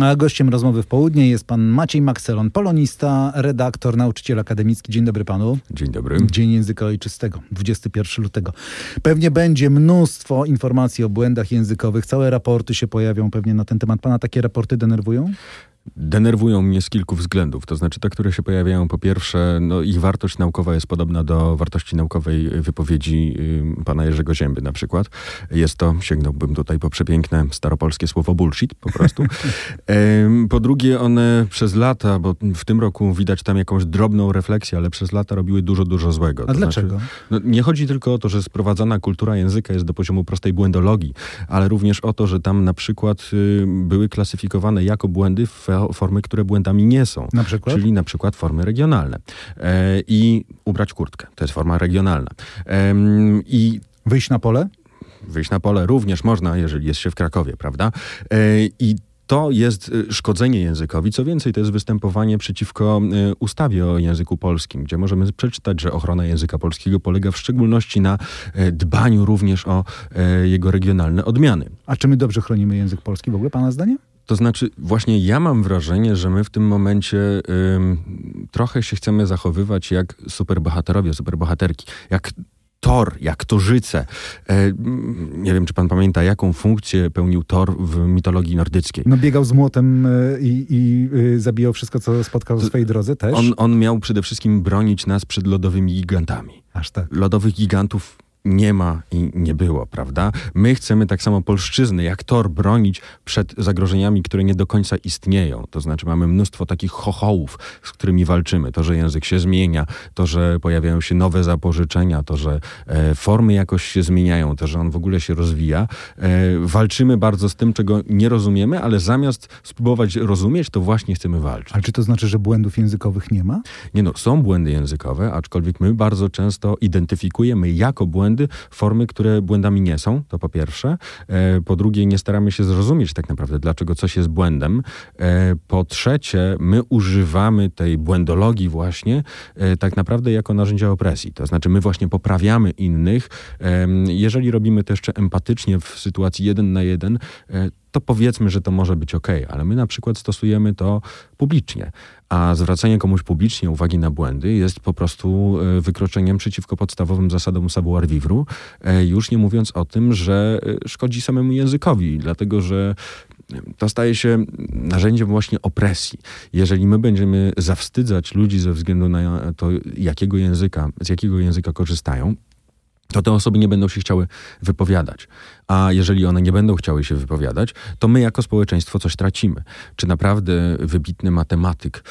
A gościem rozmowy w południe jest pan Maciej Makselon, polonista, redaktor, nauczyciel akademicki. Dzień dobry panu. Dzień dobry. Dzień Języka Ojczystego, 21 lutego. Pewnie będzie mnóstwo informacji o błędach językowych. Całe raporty się pojawią pewnie na ten temat. Pana takie raporty denerwują? Denerwują mnie z kilku względów. To znaczy te, które się pojawiają, po pierwsze, no, ich wartość naukowa jest podobna do wartości naukowej wypowiedzi y, pana Jerzego Zięby na przykład. Jest to, sięgnąłbym tutaj po przepiękne staropolskie słowo bullshit po prostu. po drugie, one przez lata, bo w tym roku widać tam jakąś drobną refleksję, ale przez lata robiły dużo, dużo złego. A to dlaczego? Znaczy, no, nie chodzi tylko o to, że sprowadzana kultura języka jest do poziomu prostej błędologii, ale również o to, że tam na przykład y, były klasyfikowane jako błędy w formy, które błędami nie są. Na przykład? Czyli na przykład formy regionalne. E, I ubrać kurtkę. To jest forma regionalna. E, I wyjść na pole? Wyjść na pole również można, jeżeli jest się w Krakowie, prawda? E, I to jest e, szkodzenie językowi. Co więcej, to jest występowanie przeciwko e, ustawie o języku polskim, gdzie możemy przeczytać, że ochrona języka polskiego polega w szczególności na e, dbaniu również o jego regionalne odmiany. A czy my dobrze chronimy język polski w ogóle, Pana zdaniem? To znaczy, właśnie ja mam wrażenie, że my w tym momencie ym, trochę się chcemy zachowywać jak superbohaterowie, superbohaterki. Jak Thor, jak Torzyce. E, nie wiem, czy pan pamięta, jaką funkcję pełnił Thor w mitologii nordyckiej. No biegał z młotem e, i, i y, zabijał wszystko, co spotkał w swojej drodze też. On, on miał przede wszystkim bronić nas przed lodowymi gigantami. Aż tak. Lodowych gigantów nie ma i nie było, prawda? My chcemy tak samo polszczyzny, jak Tor, bronić przed zagrożeniami, które nie do końca istnieją. To znaczy mamy mnóstwo takich chochołów, z którymi walczymy. To, że język się zmienia, to, że pojawiają się nowe zapożyczenia, to, że e, formy jakoś się zmieniają, to, że on w ogóle się rozwija. E, walczymy bardzo z tym, czego nie rozumiemy, ale zamiast spróbować rozumieć, to właśnie chcemy walczyć. Ale czy to znaczy, że błędów językowych nie ma? Nie no, są błędy językowe, aczkolwiek my bardzo często identyfikujemy jako błędy błędy, formy, które błędami nie są, to po pierwsze. E, po drugie, nie staramy się zrozumieć tak naprawdę, dlaczego coś jest błędem. E, po trzecie, my używamy tej błędologii właśnie e, tak naprawdę jako narzędzia opresji. To znaczy, my właśnie poprawiamy innych. Jeżeli robimy to jeszcze empatycznie w sytuacji jeden na jeden, to powiedzmy, że to może być ok, ale my na przykład stosujemy to publicznie. A zwracanie komuś publicznie uwagi na błędy jest po prostu e, wykroczeniem przeciwko podstawowym zasadom savoir vivre, e, już nie mówiąc o tym, że e, szkodzi samemu językowi, dlatego że to staje się narzędziem właśnie opresji. Jeżeli my będziemy zawstydzać ludzi ze względu na to, jakiego języka, z jakiego języka korzystają, to te osoby nie będą się chciały wypowiadać. A jeżeli one nie będą chciały się wypowiadać, to my jako społeczeństwo coś tracimy. Czy naprawdę wybitny matematyk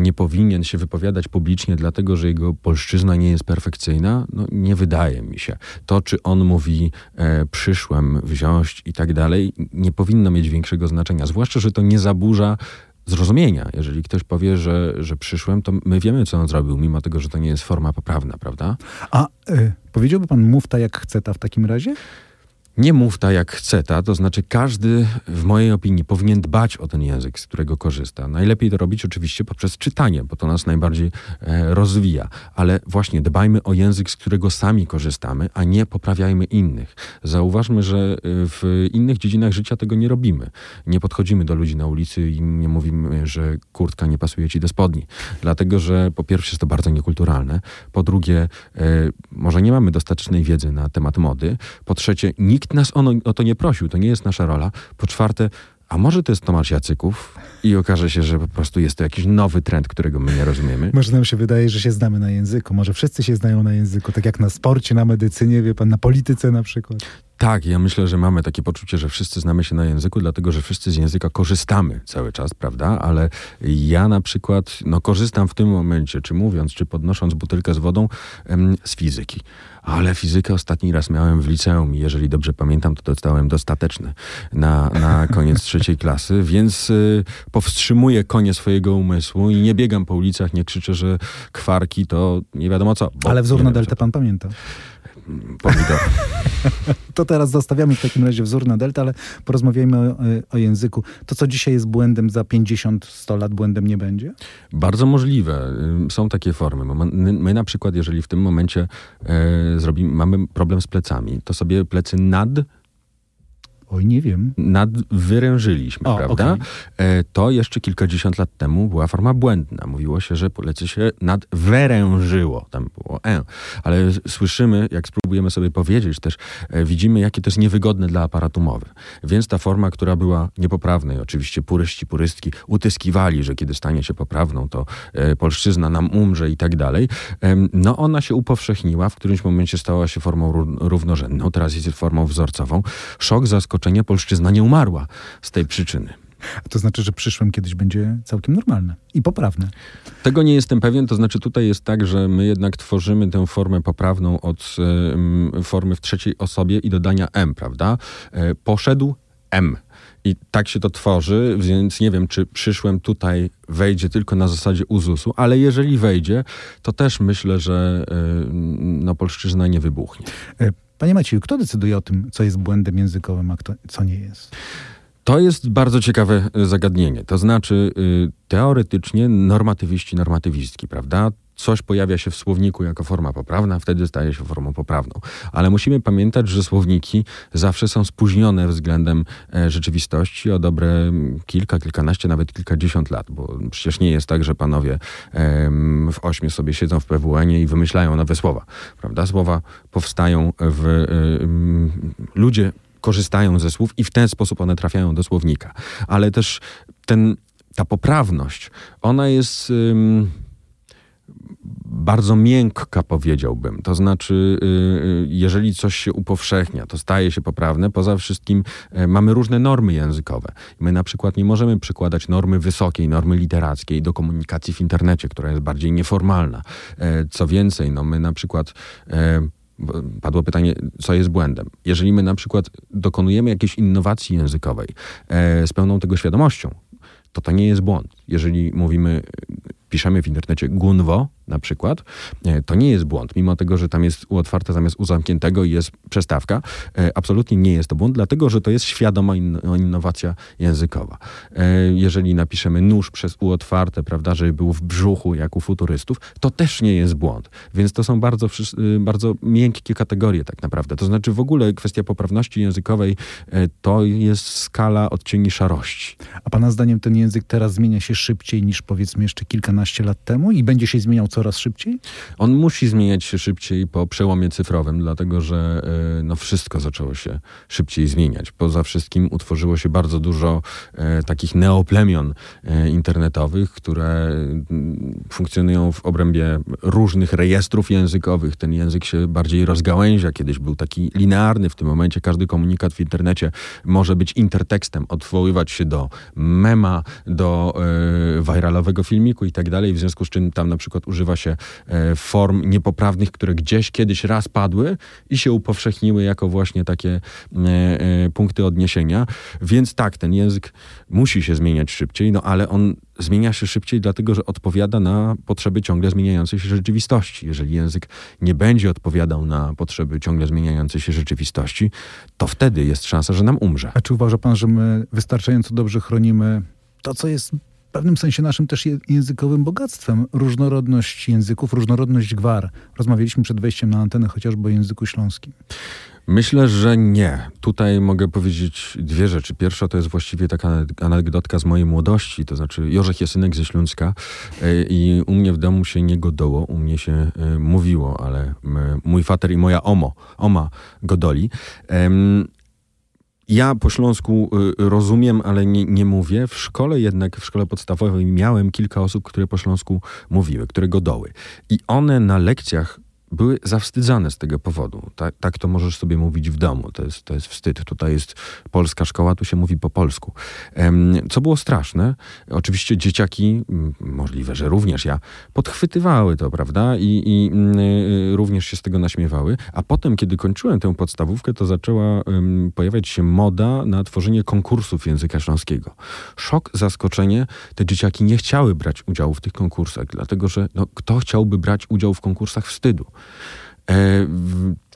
nie powinien się wypowiadać publicznie, dlatego że jego polszczyzna nie jest perfekcyjna? No, nie wydaje mi się. To, czy on mówi e, przyszłem wziąć i tak dalej, nie powinno mieć większego znaczenia. Zwłaszcza, że to nie zaburza zrozumienia. Jeżeli ktoś powie, że, że przyszłem, to my wiemy, co on zrobił, mimo tego, że to nie jest forma poprawna, prawda? A y, powiedziałby pan mówta jak chce ta w takim razie? Nie mów tak jak chce ta, to znaczy każdy w mojej opinii powinien dbać o ten język, z którego korzysta. Najlepiej to robić oczywiście poprzez czytanie, bo to nas najbardziej e, rozwija, ale właśnie dbajmy o język, z którego sami korzystamy, a nie poprawiajmy innych. Zauważmy, że e, w innych dziedzinach życia tego nie robimy. Nie podchodzimy do ludzi na ulicy i nie mówimy, że kurtka nie pasuje ci do spodni, dlatego że po pierwsze jest to bardzo niekulturalne, po drugie e, może nie mamy dostatecznej wiedzy na temat mody, po trzecie nikt Nikt nas ono, o to nie prosił, to nie jest nasza rola. Po czwarte, a może to jest Tomasz Jacyków i okaże się, że po prostu jest to jakiś nowy trend, którego my nie rozumiemy? Może nam się wydaje, że się znamy na języku. Może wszyscy się znają na języku, tak jak na sporcie, na medycynie, wie pan, na polityce na przykład. Tak, ja myślę, że mamy takie poczucie, że wszyscy znamy się na języku, dlatego że wszyscy z języka korzystamy cały czas, prawda? Ale ja na przykład no, korzystam w tym momencie, czy mówiąc, czy podnosząc butelkę z wodą, z fizyki. Ale fizykę ostatni raz miałem w liceum i jeżeli dobrze pamiętam, to dostałem dostateczny na, na koniec trzeciej klasy, więc y, powstrzymuję konie swojego umysłu i nie biegam po ulicach, nie krzyczę, że kwarki to nie wiadomo co. Ale wzór na deltę pan pamięta pomidor. to teraz zostawiamy w takim razie wzór na delta, ale porozmawiajmy o, o, języku. To, co dzisiaj jest błędem, za 50-100 lat błędem nie będzie? Bardzo możliwe. Są takie formy. My, my na przykład, jeżeli w tym momencie e, zrobimy, mamy problem z plecami, to sobie plecy nad Oj, nie wiem. Nadwyrężyliśmy, O, prawda? okej. E, To jeszcze kilkadziesiąt lat temu była forma błędna. Mówiło się, że Polacy się nadwyrężyło. Tam było e. Ale słyszymy, jak spróbujemy sobie powiedzieć też, e, widzimy, jakie to jest niewygodne dla aparatu mowy. Więc ta forma, która była niepoprawna i oczywiście puryści, purystki utyskiwali, że kiedy stanie się poprawną, to e, polszczyzna nam umrze i tak dalej. No ona się upowszechniła, w którymś momencie stała się formą ró- równorzędną, teraz jest formą wzorcową. Szok, zaskoczenie, polszczyzna nie umarła z tej przyczyny. A to znaczy, że przyszłym kiedyś będzie całkiem normalne i poprawne. Tego nie jestem pewien, to znaczy tutaj jest tak, że my jednak tworzymy tę formę poprawną od em, formy w trzeciej osobie i dodania M, prawda? E, Poszedł M. I tak się to tworzy, więc nie wiem, czy przyszłem tutaj wejdzie tylko na zasadzie uzusu, ale jeżeli wejdzie, to też myślę, że e, no, polszczyzna nie wybuchnie. E, Panie Macieju, kto decyduje o tym, co jest błędem językowym, a kto, co nie jest? To jest bardzo ciekawe y, zagadnienie. To znaczy, y, teoretycznie normatywiści, normatywistki, prawda? Coś pojawia się w słowniku jako forma poprawna, wtedy staje się formą poprawną. Ale musimy pamiętać, że słowniki zawsze są spóźnione względem e, rzeczywistości o dobre kilka, kilkanaście, nawet kilkadziesiąt lat, bo przecież nie jest tak, że panowie w ośmiu sobie siedzą w PWN-ie i wymyślają nowe słowa, prawda? Słowa powstają w... em, ludzie korzystają ze słów i w ten sposób one trafiają do słownika. Ale też ten, ta poprawność, ona jest bardzo miękka, powiedziałbym. To znaczy, y, y, jeżeli coś się upowszechnia, to staje się poprawne. Poza wszystkim e, mamy różne normy językowe. My na przykład nie możemy przykładać normy wysokiej, normy literackiej do komunikacji w internecie, która jest bardziej nieformalna. E, Co więcej, no my na przykład e, padło pytanie, co jest błędem. Jeżeli my na przykład dokonujemy jakiejś innowacji językowej e, z pełną tego świadomością, to to nie jest błąd. Jeżeli mówimy, piszemy w internecie gunwo na przykład, e, to nie jest błąd. Mimo tego, że tam jest U otwarte zamiast U zamkniętego i jest przestawka, e, absolutnie nie jest to błąd, dlatego, że to jest świadoma in, innowacja językowa. E, Jeżeli napiszemy nóż przez U otwarte, prawda, żeby był w brzuchu, jak u futurystów, to też nie jest błąd. Więc to są bardzo, y, bardzo miękkie kategorie tak naprawdę. To znaczy w ogóle kwestia poprawności językowej to jest skala odcieni szarości. A pana zdaniem ten język teraz zmienia się szybciej niż powiedzmy jeszcze kilkanaście lat temu i będzie się zmieniał coraz szybciej? On musi zmieniać się szybciej po przełomie cyfrowym, dlatego że e, no, wszystko zaczęło się szybciej zmieniać. Poza wszystkim utworzyło się bardzo dużo e, takich neoplemion e, internetowych, które mm, funkcjonują w obrębie różnych rejestrów językowych. Ten język się bardziej rozgałęzia. Kiedyś był taki linearny. W tym momencie każdy komunikat w internecie może być intertekstem, odwoływać się do mema, do e, viralowego filmiku i tak dalej. W związku z czym tam na przykład używa się e, form niepoprawnych, które gdzieś kiedyś raz padły i się upowszechniły jako właśnie takie e, e, punkty odniesienia. Więc tak, ten język musi się zmieniać szybciej, no ale on zmienia się szybciej, dlatego że odpowiada na potrzeby ciągle zmieniającej się rzeczywistości. Jeżeli język nie będzie odpowiadał na potrzeby ciągle zmieniającej się rzeczywistości, to wtedy jest szansa, że nam umrze. A czy uważa pan, że my wystarczająco dobrze chronimy to, co jest pewnym sensie naszym też językowym bogactwem? Różnorodność języków, różnorodność gwar. Rozmawialiśmy przed wejściem na antenę chociażby o języku śląskim. Myślę, że nie. Tutaj mogę powiedzieć dwie rzeczy. Pierwsza to jest właściwie taka anegdotka z mojej młodości, to znaczy Jorzech Jesynek ze Śląska e, i u mnie w domu się nie godoło, u mnie się e, mówiło, ale mój fater i moja omo, oma godoli. Ja po śląsku y, rozumiem, ale nie, nie mówię. W szkole jednak, w szkole podstawowej miałem kilka osób, które po śląsku mówiły, które godoły. I one na lekcjach były zawstydzane z tego powodu. Tak, tak to możesz sobie mówić w domu. To jest, to jest wstyd. Tutaj jest polska szkoła, tu się mówi po polsku. Co było straszne, oczywiście dzieciaki, możliwe, że również ja, podchwytywały to, prawda? I, i y, również się z tego naśmiewały. A potem, kiedy kończyłem tę podstawówkę, to zaczęła pojawiać się moda na tworzenie konkursów języka śląskiego. Szok, zaskoczenie. Te dzieciaki nie chciały brać udziału w tych konkursach, dlatego że no, kto chciałby brać udział w konkursach wstydu? E,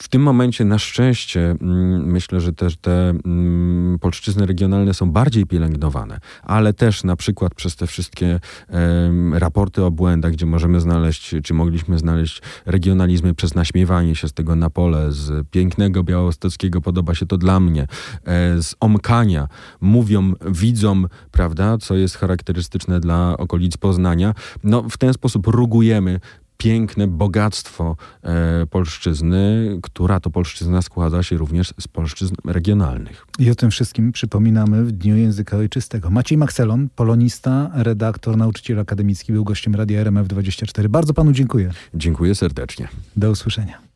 W, tym momencie na szczęście mm, myślę, że też te mm, polszczyzny regionalne są bardziej pielęgnowane, ale też na przykład przez te wszystkie em, raporty o błędach, gdzie możemy znaleźć, czy mogliśmy znaleźć regionalizmy przez naśmiewanie się z tego na pole, z pięknego białostockiego podoba się to dla mnie, e, z omkania, mówią, widzą, prawda, co jest charakterystyczne dla okolic Poznania. No, w ten sposób rugujemy piękne bogactwo e, polszczyzny, która to polszczyzna składa się również z polszczyzn regionalnych. I o tym wszystkim przypominamy w Dniu Języka Ojczystego. Maciej Makselon, polonista, redaktor, nauczyciel akademicki, był gościem Radia RMF24. Bardzo panu dziękuję. Dziękuję serdecznie. Do usłyszenia.